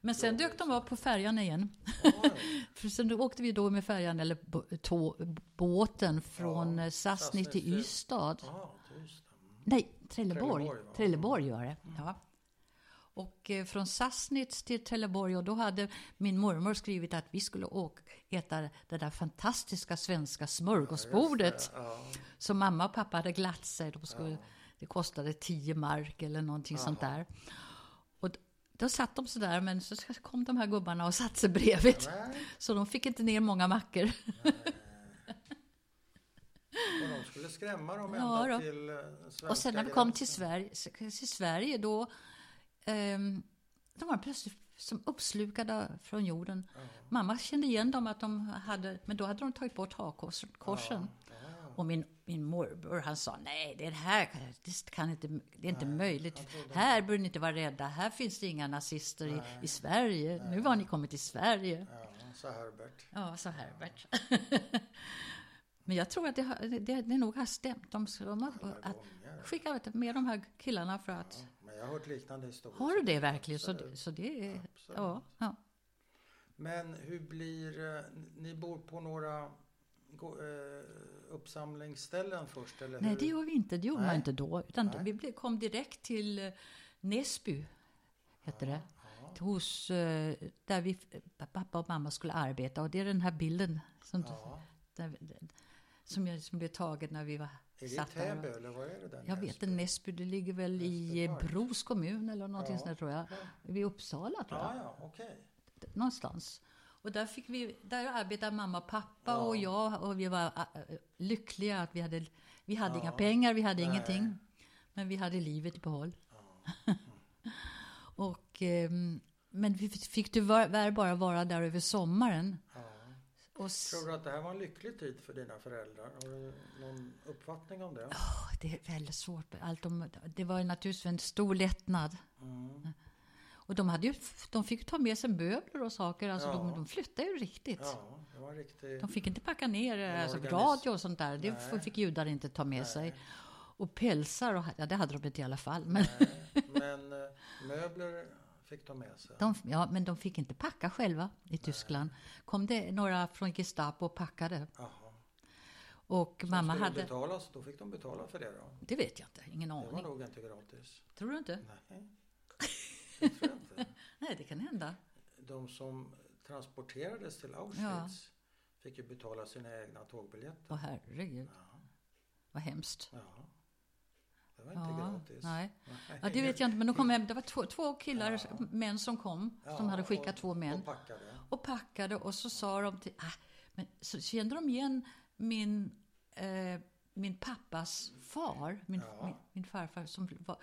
Men sen dök de upp på färjan igen. Oj. För sen åkte vi då med färjan eller tå- båten från Ja, ja, Sassnitz till till- Ystad. Ja, just det. Mm. Nej, Trelleborg. Trelleborg? Trelleborg var det. Ja. Och eh, från Sassnitz till Trelleborg och då hade min mormor skrivit att vi skulle åka, äta det där fantastiska svenska smörgåsbordet. Det, Ja. Så mamma och pappa hade glatt sig. De skulle, Det kostade 10 mark eller någonting sånt där. Och då satt de så där, men så kom de här gubbarna och satte sig bredvid. Nej, Så de fick inte ner många mackor. Och de skulle skrämma dem Ja, ända då. till eh, svenska Och sen när vi kom till. Sverige, till Sverige då, ehm, de var plötsligt som uppslukade från jorden. Mamma kände igen dem, att de hade, men då hade de tagit bort hakkorsen. Ja. Och min, min morbror han sa, nej det här det kan inte, det är inte möjligt. han trodde- Här bör ni inte vara rädda, här finns det inga nazister i, i Sverige. Nu har ni kommit till Sverige. Ja, sa Herbert. Ja, sa Herbert. Men jag tror att det, har, det, det nog har stämt. De, de har att, skickat med de här killarna för att... Ja, men jag har hört liknande historier. Har du det verkligen? Så, det- så det är... Ja, ja. Men hur blir... eh, Ni bor på några eh, uppsamlingsställen först, eller Nej, hur? det gör vi inte. Det gjorde man Nej. inte då. Utan Nej. vi kom direkt till eh, Näsby, hette det. Ja, Hos, eh, där vi, pappa och mamma skulle arbeta. Och det är den här bilden som, ja. där, som, jag, som blev tagen när vi var Är det. Täby eller vad är det där? Jag vet inte, Näsby, det ligger väl i. Bros kommun eller någonting Ja. sånt tror jag. Ja. Vid Uppsala tror jag. Ja, ja, okej. Någonstans. Och där, fick vi, där arbetade mamma och pappa Ja. och jag och vi var lyckliga att vi hade, vi hade Ja. inga pengar, vi hade Nej. ingenting. Men vi hade livet i behåll. Ja. Och, ehm, men vi fick tyvärr bara vara där över sommaren. Tror du att det här var en lycklig tid för dina föräldrar? Har du någon uppfattning om det? Åh, det är väldigt svårt. Allt om, det var naturligtvis en stor lättnad. Mm. Och de, hade ju, de fick ta med sig möbler och saker. Alltså Ja. de, de flyttade ju riktigt. Ja, det var en riktig... De fick inte packa ner alltså, radio och sånt där. Det Nej. fick judar inte ta med Nej. sig. Och pälsar, och, ja, det hade de inte i alla fall. Men men eh, möbler fick de med sig. de, ja, men de fick inte packa själva i Tyskland. Kom det några från Gestapo och packade. Jaha. Och Så mamma hade... Betalas, då fick de betala för det då? Det vet jag inte, ingen Det var aning. nog inte gratis. Tror du inte? Nej, det tror jag inte. Nej, det kan hända. De som transporterades till Auschwitz fick ju betala sina egna tågbiljetter. Åh herregud, Ja, vad hemskt. ja. Var inte Ja, gratis. nej. Nej. Ja, det vet jag inte, men de kom hem. Det var två, två killar, män som kom. Ja, som hade skickat och, två män. Och packade. och packade och så sa de till, ah, men så kände de igen min, eh, min pappas far, min, Ja. min, min farfar som var,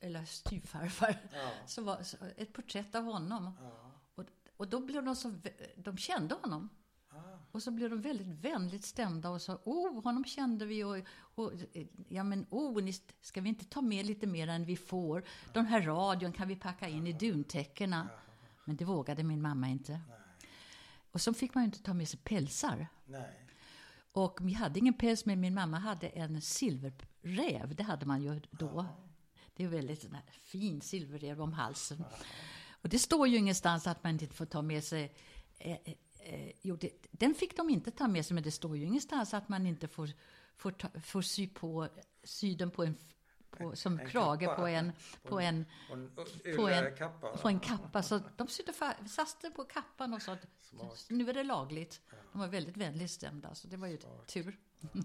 eller styvfarfar, Ja, som var ett porträtt av honom. ja. Och, och då blev de så, de kände honom. Och så blev de väldigt vänligt stämda och sa, oh, honom kände vi och, och ja men oh, ni, ska vi inte ta med lite mer än vi får? Den här radion kan vi packa in i duntäckena. Men det vågade min mamma inte. Och så fick man ju inte ta med sig pälsar. nej. Och vi hade ingen päls, men min mamma hade en silverräv. Det hade man ju då. Det är väldigt sån fin silverräv om halsen. Och det står ju ingenstans att man inte får ta med sig... Eh, jo, det, den fick de inte ta med sig, men det står ju ingenstans att man inte får, får, ta, får sy på sy den på en, på, som En krage kappa. på en, på en, På en- yrkappa. på en kappa. Så de sydde fa- fast den på kappan och sa att Smart. nu är det lagligt. De var väldigt vänligt stämda, så det var ju Smart. tur.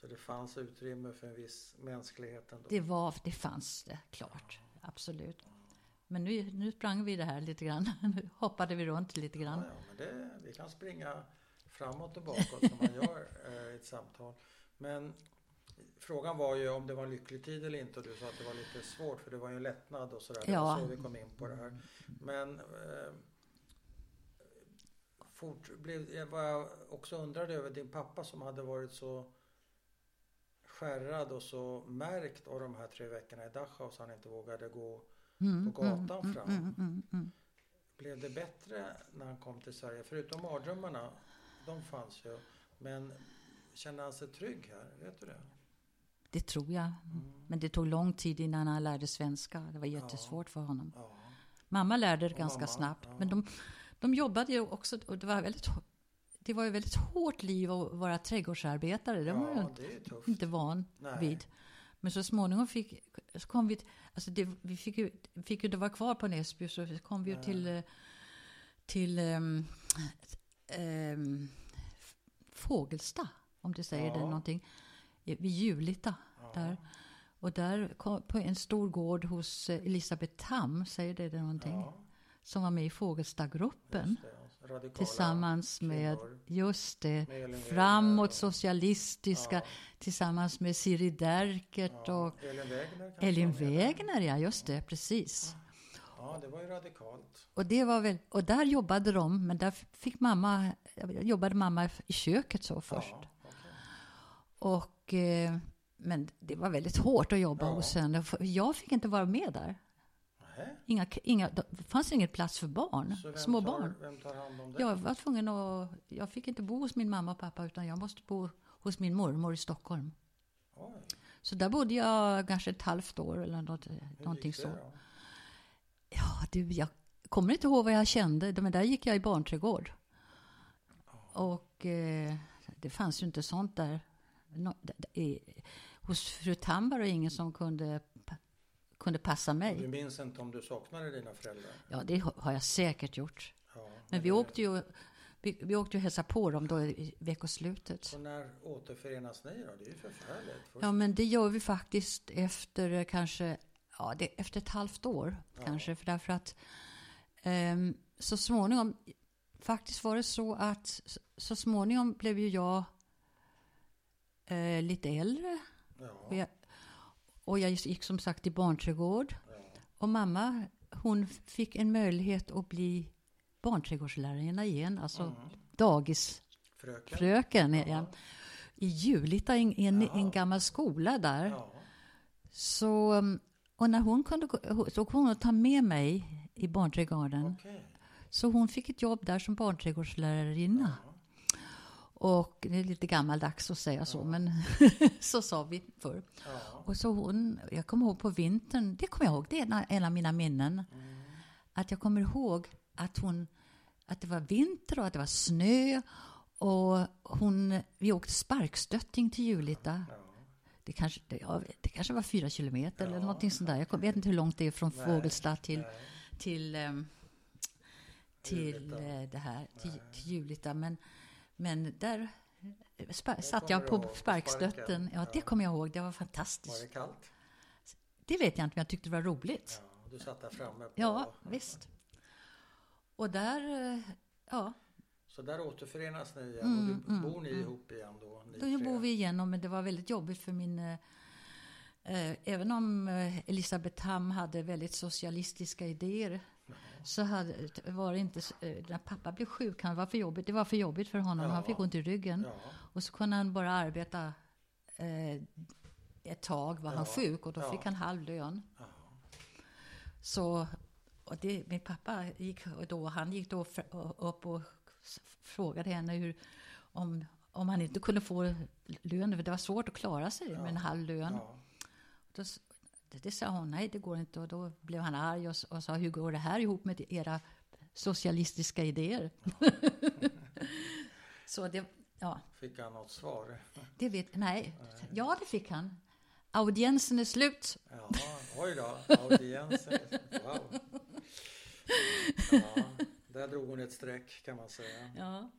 Så det fanns utrymme för en viss mänsklighet ändå. Det, var, det fanns det, klart. Absolut. Men nu, nu sprang vi det här lite grann. Nu hoppade vi runt lite Ja, grann. ja, men det, vi kan springa framåt och bakåt som man gör eh, i ett samtal. Men frågan var ju om det var en lycklig tid eller inte och du sa att det var lite svårt för det var ju en lättnad och sådär. Det Ja. var så vi kom in på det här. Men eh, fort, blev, jag var också undrade över din pappa som hade varit så skärrad och så märkt av de här tre veckorna i Dachau så han inte vågade gå Mm, på gatan mm, fram. mm, mm, mm. Blev det bättre när han kom till Sverige? Förutom mardrömmarna, de fanns ju. Men kände han sig trygg här? Vet du det? Det tror jag. Men det tog lång tid innan han lärde svenska. Det var jättesvårt för honom. Ja. Mamma lärde det Och ganska mamma, snabbt. ja. Men de, de jobbade ju också, och det var väldigt det var ju väldigt hårt liv att vara trädgårdsarbetare. Det var ja, jag tufft. inte van Nej. vid. Men så småningom fick, så kom vi, alltså det, vi fick ju, fick ju inte vara kvar på Näsby så kom vi ju till, eh, till um, um, Fågelsta, om du säger det Ja. någonting, i- vid Julita. Ja. Där. Och där kom, på en stor gård hos eh, Elisabeth Tam, säger det, det någonting, som var med i Fågelstagruppen. just det. Tillsammans med, kvinnor. just det, Med framåt och- socialistiska, Ja. tillsammans med Siri Derkert Ja, och Elin Wägner Elin. Wägner, ja just det, precis. Ja, det var ju radikalt. Och, det var väl, och där jobbade de, men där fick mamma, jobbade mamma i köket så först. Ja, okej. Och, eh, men det var väldigt hårt att jobba Ja. hos henne. Jag fick inte vara med där. Inga, inga, det fanns ingen plats för barn, Så vem små tar, barn. Vem tar hand om det? Jag var tvungen att, jag fick inte bo hos min mamma och pappa utan jag måste bo hos min mormor i Stockholm. Oj, Så där bodde jag kanske ett halvt år eller något, hur någonting gick det så. då? Ja, du, jag kommer inte ihåg vad jag kände, men där gick jag i barnträdgård. Och eh, det fanns ju inte sånt där. D- i, hos fru Tam var det ingen som kunde, kunde passa Du mig. minns inte om du saknade dina föräldrar? Ja, det har jag säkert gjort. Ja, Men vi det- åkte ju, vi, vi åkte ju hälsa på dem då i veckoslutet. Så när återförenas ni då? Det är ju förfärligt. Först, Ja, men det gör vi faktiskt efter kanske, ja, det, efter ett halvt år Ja. kanske. För därför att ehm, så småningom, faktiskt var det så att så, småningom blev ju jag eh, lite äldre. Ja, jag, och jag gick som sagt i barnträdgård. ja, Och mamma, hon fick en möjlighet att bli barnträdgårdslärarinna igen. Alltså Mm. dagisfröken Fröken? igen. I Julita, en, en, Jaha. en gammal skola där. Ja, Så, um, och när hon kunde så kunde hon ta med mig i barnträdgården. okej. Så hon fick ett jobb där som barnträdgårdslärarinna. Ja. Och det är lite gammaldags att säga så, men så sa vi förr. Ja. Och så hon, jag kommer ihåg på vintern, det kommer jag ihåg, det är en- av mina minnen. Mm. Att jag kommer ihåg att hon, att det var vinter och att det var snö. Och hon, vi åkte sparkstötting till Julita. Ja. Det kanske, det, ja, det kanske var fyra kilometer eller Ja. någonting sånt där. Jag kom- vet inte hur långt det är från Nej, Fågelsta till, Nej. till, ehm, till Julita. eh, det här, till, till Julita. Men, men där eh, Det satt jag på sparkstötten. Ja, det kommer jag ihåg. Det var Var fantastiskt. det kallt? Det vet jag inte, men jag tyckte det var roligt. Ja, du satt där framme på... Ja, visst. Och där, eh, ja, Så där återförenas ni igen Mm, och du, mm, bor ni mm. ihop igen då? Ni Då bor vi igenom, men det var väldigt jobbigt för min... Eh, eh, även om Elisabeth Ham hade väldigt socialistiska idéer så hade, var det inte... Eh, när pappa blev sjuk, han var för jobbigt, det var för jobbigt för honom. Ja. Han fick ont i ryggen. Ja, Och så kunde han bara arbeta eh, ett tag, var han Ja. sjuk och då fick han halv lön. Så, och det, min pappa gick då, han gick då upp och frågade henne hur, om, om han inte kunde få lön, för det var svårt att klara sig med en halv lön. Då, det, det sa hon, nej det går inte. Och då blev han arg och, och sa, hur går det här ihop med era socialistiska idéer? Så det, ja, Fick han något svar? det vet, nej, ja det fick han. Audiensen är slut. Ja, oj då, audiensen. Wow. Ja, där drog hon ett streck kan man säga. Ja.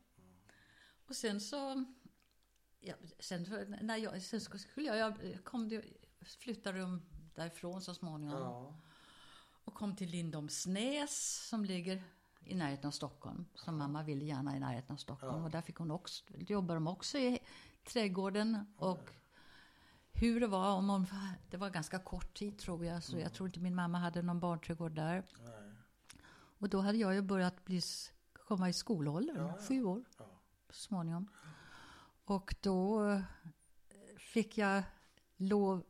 Och sen så... Ja, sen, när jag, sen skulle jag, jag kom det, flyttade de därifrån så småningom. Ja, Och kom till Lindomsnäs som ligger i närheten av Stockholm. Som mamma ville gärna i närheten av Stockholm. Ja. Och där fick hon också, jobbar de också i trädgården. Och hur det var, om hon, det var ganska kort tid tror jag. Så jag tror inte min mamma hade någon barnträdgård där. nej. Och då hade jag ju börjat bli, komma i skolåldern, Ja, ja. sju år Ja. så småningom. Och då fick jag lov,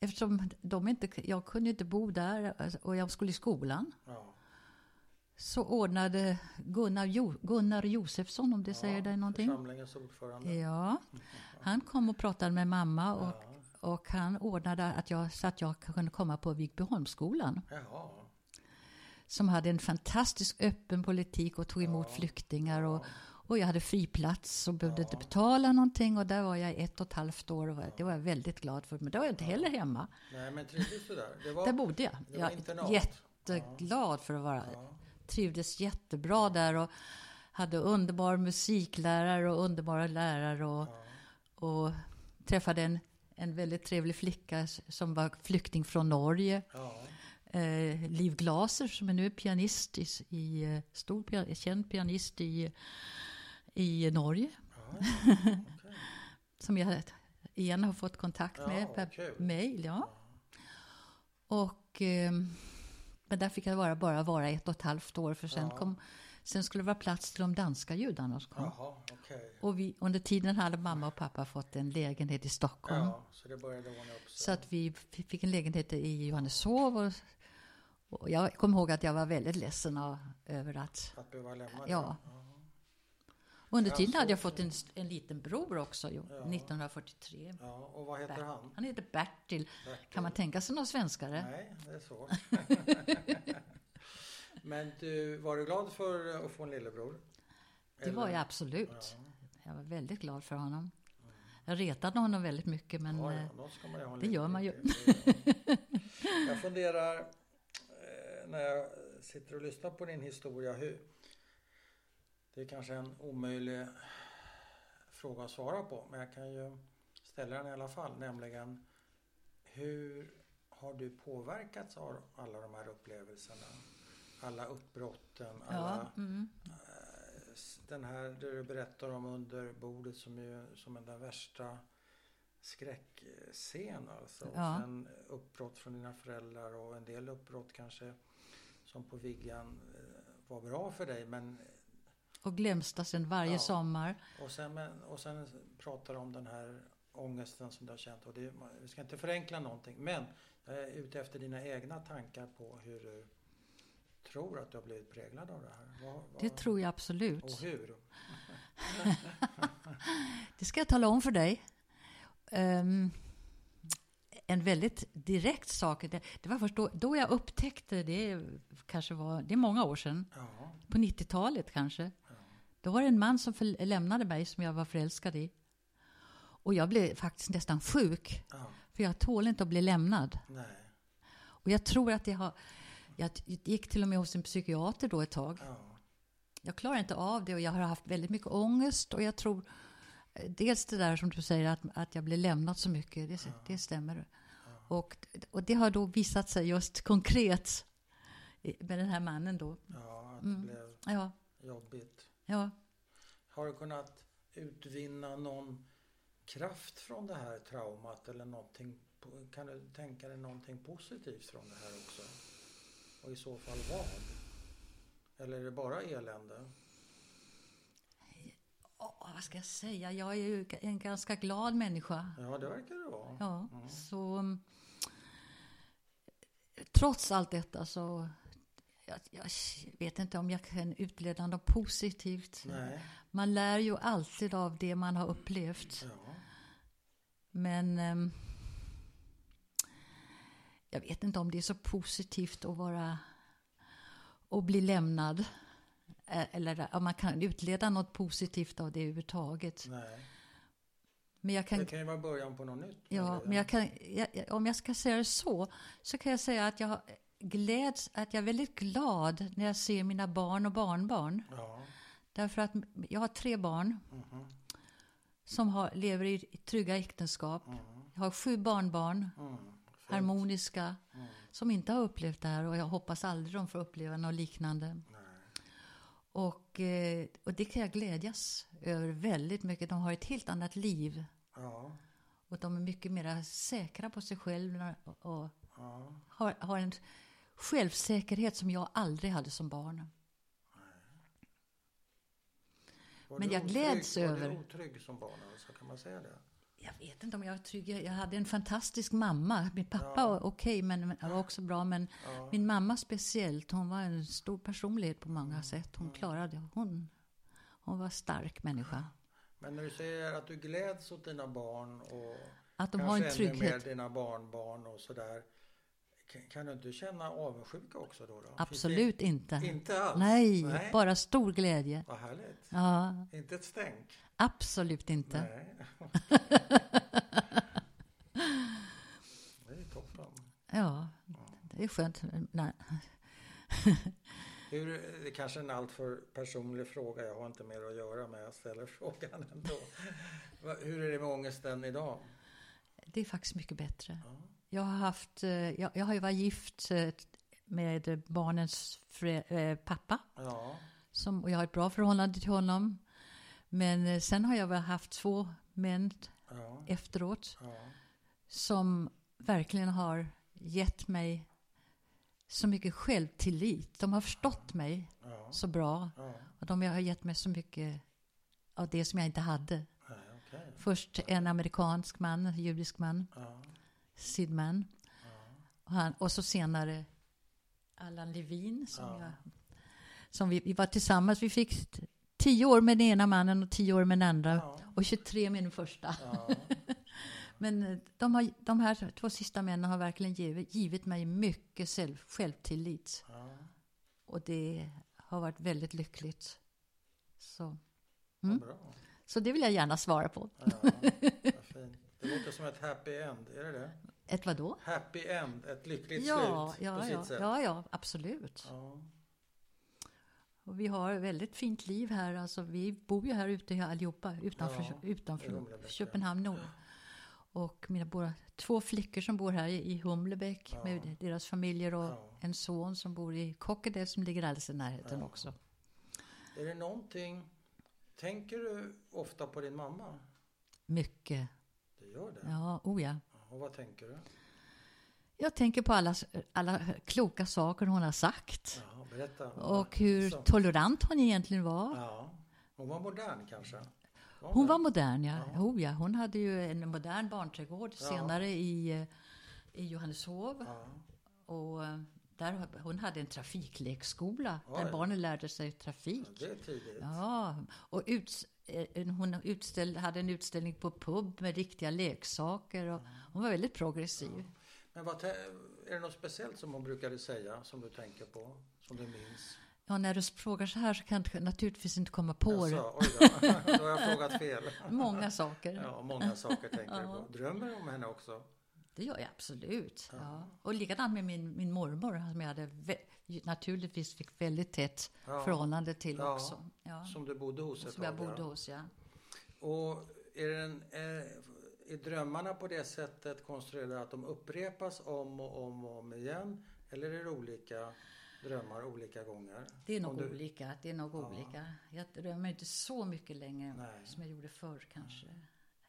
eftersom de inte, jag kunde inte bo där alltså, och jag skulle i skolan. Ja. Så ordnade Gunnar, jo, Gunnar Josefsson, om det säger Ja, dig någonting. Församlingens ordförande. Ja, han kom och pratade med mamma och, Ja. och han ordnade att jag, så att jag kunde komma på Vigbyholmsskolan. Jaha. som hade en fantastisk öppen politik och tog emot Ja. flyktingar. Och, Ja. Och jag hade fri plats och behövde Ja. inte betala någonting. Och där var jag ett och ett halvt år och det var jag väldigt glad för. Men då var jag inte heller hemma. Nej, men trivdes du där? Det var, Där bodde jag. det var Jag är jätteglad för att vara Ja. Trivdes jättebra där och hade underbar musiklärare och underbara lärare. Och, Ja. och träffade en, en väldigt trevlig flicka som var flykting från Norge. Ja. eh, Liv Glaser som är nu pianist i, i eh, stor känd pianist i, i Norge. Ja, ja. Okej. Som jag igen har fått kontakt Ja, med vad per kul. mail. Ja. Och, eh, men där fick jag bara, bara vara ett och ett halvt år för sen, Ja. kom, sen skulle det vara plats till de danska judarna som kom. Jaha, okej. Och vi, under tiden hade mamma och pappa fått en lägenhet i Stockholm. Ja, så. Så att vi fick en lägenhet i Johanneshov och, Och jag kommer ihåg att jag var väldigt ledsen av, över att... Att behöva lämna det? Ja. Under tiden hade jag fått en, en liten bror också, jo, 1943. Ja, och vad heter han? Han heter Bertil. Bertil. Kan man tänka sig någon svenskare? Nej, det är svårt. Men du, var du glad för att få en lillebror? Det var Eller- jag absolut. Ja. Jag var väldigt glad för honom. Jag retade honom väldigt mycket, men Ja, eh, ja, en det gör man ju. Jag funderar eh, när jag sitter och lyssnar på din historia. Hur, det är kanske en omöjlig fråga att svara på, men jag kan ju ställa den i alla fall. Nämligen, hur har du påverkats av alla de här upplevelserna? Alla uppbrotten, alla ja, mm, S- Den här du berättar om under bordet som är som är den värsta skräckscen alltså. Och Ja. sen uppbrott från dina föräldrar och en del uppbrott kanske som på Viggan eh, var bra för dig men och Glämstasen varje Ja. sommar. och sen, men, och sen pratar om den här ångesten som du har känt och det, vi ska inte förenkla någonting men jag är ute efter dina egna tankar på hur du tror att du har blivit präglad av det här. Vad, vad, Det tror jag absolut. och hur? Det ska jag tala om för dig. Ehm, en väldigt direkt sak. Det, det var först då, då jag upptäckte, det kanske var, det är många år sedan, Ja. på 90-talet kanske. Då var det en man som lämnade mig som jag var förälskad i. Och jag blev faktiskt nästan sjuk, Ja, för jag tål inte att bli lämnad. nej. Och jag tror att det har, jag gick till och med hos en psykiater då ett tag. Ja, Jag klarar inte av det och jag har haft väldigt mycket ångest och jag tror eh, dels det där som du säger att, att jag blir lämnad så mycket, det, det stämmer. Och, och det har då visat sig just konkret med den här mannen då. ja att Mm. det blev Ja, jobbigt. Ja. Har du kunnat utvinna någon kraft från det här traumat eller någonting? Kan du tänka dig någonting positivt från det här också? Och i så fall vad? Eller är det bara elände? Åh, vad ska jag säga? Jag är ju en ganska glad människa. Ja, det verkar det vara. Ja, Mm. så trots allt detta så jag, jag vet inte om jag kan utleda något positivt. Nej. Man lär ju alltid av det man har upplevt. Ja. Men ehm, jag vet inte om det är så positivt att vara och bli lämnad. Eh, Eller om man kan utleda något positivt av det överhuvudtaget. Nej. Men jag kan Det kan ju vara början på något nytt. Ja, men jag kan, jag- om jag ska säga det så, så kan jag säga att jag gläds, att jag är väldigt glad när jag ser mina barn och barnbarn. Ja. Därför att jag har tre barn Mhm. som har, lever i trygga äktenskap. Mm. Jag har sju barnbarn, Mm. Harmoniska, Mm. som inte har upplevt det här och jag hoppas aldrig de får uppleva något liknande. Nej. Och, eh, och det kan jag glädjas över väldigt mycket. De har ett helt annat liv Ja. och de är mycket mer säkra på sig själva och, och Ja. har, har en självsäkerhet som jag aldrig hade som barn. Var Men jag otrygg- gläds Var över- du otrygg som barn? Alltså, kan man säga det? Jag vet inte om jag var trygg. Jag hade en fantastisk mamma. Min pappa Ja. var okej, men men var också bra. Men Ja. min mamma speciellt, hon var en stor personlighet på många sätt. Hon klarade, hon, hon var stark människa. Men när du säger att du gläds åt dina barn och Att de kanske har en ännu mer trygghet. dina barnbarn och sådär. Kan, du inte känna avundsjuka också då? då? Absolut inte. Det, inte alls? Nej, Nej. bara stor glädje. Vad härligt. Ja, Inte ett stänk? absolut inte. Nej. det är toppen. Ja, det är skönt. Nej. Hur, det är kanske är en alltför personlig fråga. Jag har inte mer att göra med. Jag ställer frågan ändå. Hur är det med ångesten idag? Det är faktiskt mycket bättre. Ja. Jag har haft, eh, jag, jag har ju varit gift eh, med barnens frä, eh, pappa. Ja. Som, och jag har ett bra förhållande till honom. Men sen har jag väl haft två män Ja. efteråt. ja. Som verkligen har gett mig så mycket självtillit. De har förstått mig ja. så bra. ja. Och de har gett mig så mycket av det som jag inte hade. Nej, okej. Först en amerikansk man, judisk man, Ja. Sid Man. Ja. Och, han, och så senare Allan Levin som, Ja. jag, som vi, vi var tillsammans. Vi fick tio år med den ena mannen och tio år med den andra. Ja. Och 23 med den första. Ja. Men eh, de, har, de här två sista männen har verkligen givit, givit mig mycket själv, självtillit. Ja. Och det har varit väldigt lyckligt. Så, Mm. bra. så det vill jag gärna svara på. Ja. Det låter som ett happy end, är det det? Ett vadå? Happy end, ett lyckligt Ja, slut ja, på sitt ja, sätt. ja, ja, absolut. Ja. Och vi har ett väldigt fint liv här. Alltså, vi bor ju här ute allihopa utanför, Ja, utanför Köpenhamn Nord. Och mina båda, två flickor som bor här i Humlebäck med deras familjer och en son som bor i Kokkedal som ligger alldeles i närheten också. Är det någonting, tänker du ofta på din mamma? Mycket. Ja, oh ja. Och vad tänker du? Jag tänker på alla, alla kloka saker hon har sagt. Ja, berätta. Och hur Så- tolerant hon egentligen var. Ja. Hon var modern kanske? Hon var modern, ja. Ja. Oh, ja. Hon hade ju en modern barnträdgård Ja. senare i, eh, i Johanneshov. Ja. Och eh, där, hon hade en trafiklekskola Oj. där barnen lärde sig trafik. Det är tidigt. Ja, och uts, hon utställ, hade en utställning på pub med riktiga leksaker. Och hon var väldigt progressiv. Men vad, är det något speciellt som hon brukade säga som du tänker på? Som du minns? Ja, när du frågar så här så kan jag naturligtvis inte komma på det. Jaså, oj då. då har jag frågat fel. Många saker. Ja, många saker tänker du Ja. på. Drömmer du om henne också? Det gör jag absolut. Ja. Ja. Och likadant med min, min mormor som jag hade naturligtvis fick väldigt tätt Ja. förhållande till också. Som du bodde hos ett Som jag bodde hos, ja. Och är, den, är, är drömmarna på det sättet konstruerade att de upprepas om och om och om igen? Eller är det olika drömmar olika gånger? Det är nog du- olika. Det är nog Ja. olika. Jag drömmer inte så mycket längre Nej. som jag gjorde förr kanske.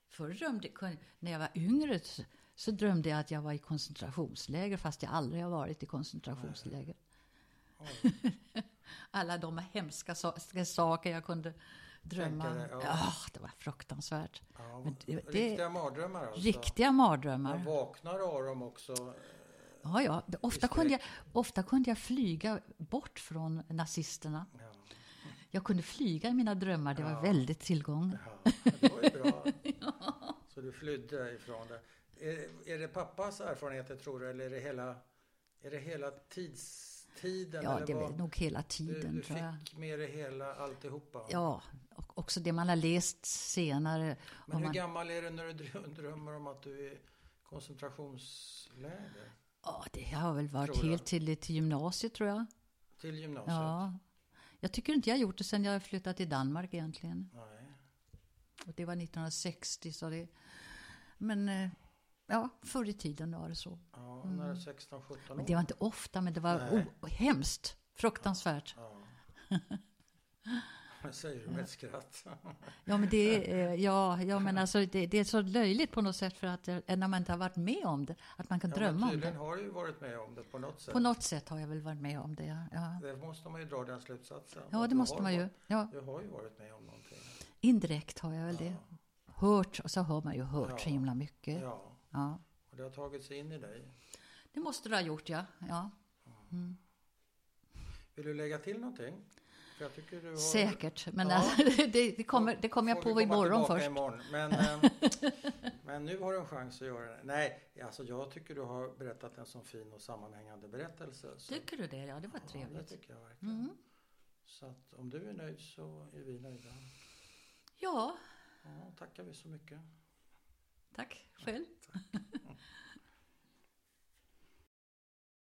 Förr drömde kun- när jag var yngre så, drömde jag att jag var i koncentrationsläger fast jag aldrig har varit i koncentrationsläger. Alla de hemska so- saker jag kunde drömma. Dig, ja. ja. det var fruktansvärt. Ja, det- det- riktiga mardrömmar alltså? Riktiga mardrömmar. Man vaknar av dem också? Ja, ja. Det- Ofta, kunde jag, ofta kunde jag flyga bort från nazisterna. Ja, Jag kunde flyga i mina drömmar. Det var Ja. väldigt tillgång. ja, det var ju bra. Så du flydde ifrån det. Är, är det pappas erfarenheter tror du eller är det hela, är det hela tidstiden? Ja, eller det är väl nog hela Du, tiden, du tror jag. fick med dig hela alltihopa? Ja, och också det man har läst senare. Men hur man, gammal är du när du drö- drömmer om att du är koncentrationsläger? ja, det har väl varit helt till, till gymnasiet, tror jag. Till gymnasiet? Ja. Jag tycker inte jag har gjort det sen jag flyttade till Danmark egentligen. Nej. Och det var 1960, så det... Men, eh, ja, förr i tiden var det så. Ja, när du är 16-17 år? Mm. Men det var inte ofta, men det var Nej. o- hemskt. Fruktansvärt. Ja. Vad säger du med ett skratt? Ja, men det är, eh, ja, ja, men alltså, det, det är så löjligt på något sätt för att eh, när man inte har varit med om det, att man kan Ja, drömma om det. har du ju varit med om det på något sätt. På något sätt har jag väl varit med om det, ja. Ja, Det måste man ju dra den slutsatsen. ja det måste man ju. varit- Ja, Du har ju varit med om någonting. indirekt har jag väl det. Hört, och så har man ju hört så Ja. himla mycket. Ja, Ja. och det har tagit sig in i dig. Det måste du ha gjort, ja. ja. Vill du lägga till någonting? För jag tycker du har... Säkert, men Ja. alltså, det, det, kommer, det kommer jag på imorgon först. Imorgon. Men, eh, men nu har du en chans att göra det. Nej, alltså jag tycker du har berättat en sån fin och sammanhängande berättelse. Så, Tycker du det? Ja, det var ja, det trevligt. tycker jag verkligen. Mm. Så att om du är nöjd så är vi nöjda. Ja, Ja, tackar vi så mycket. Tack själv.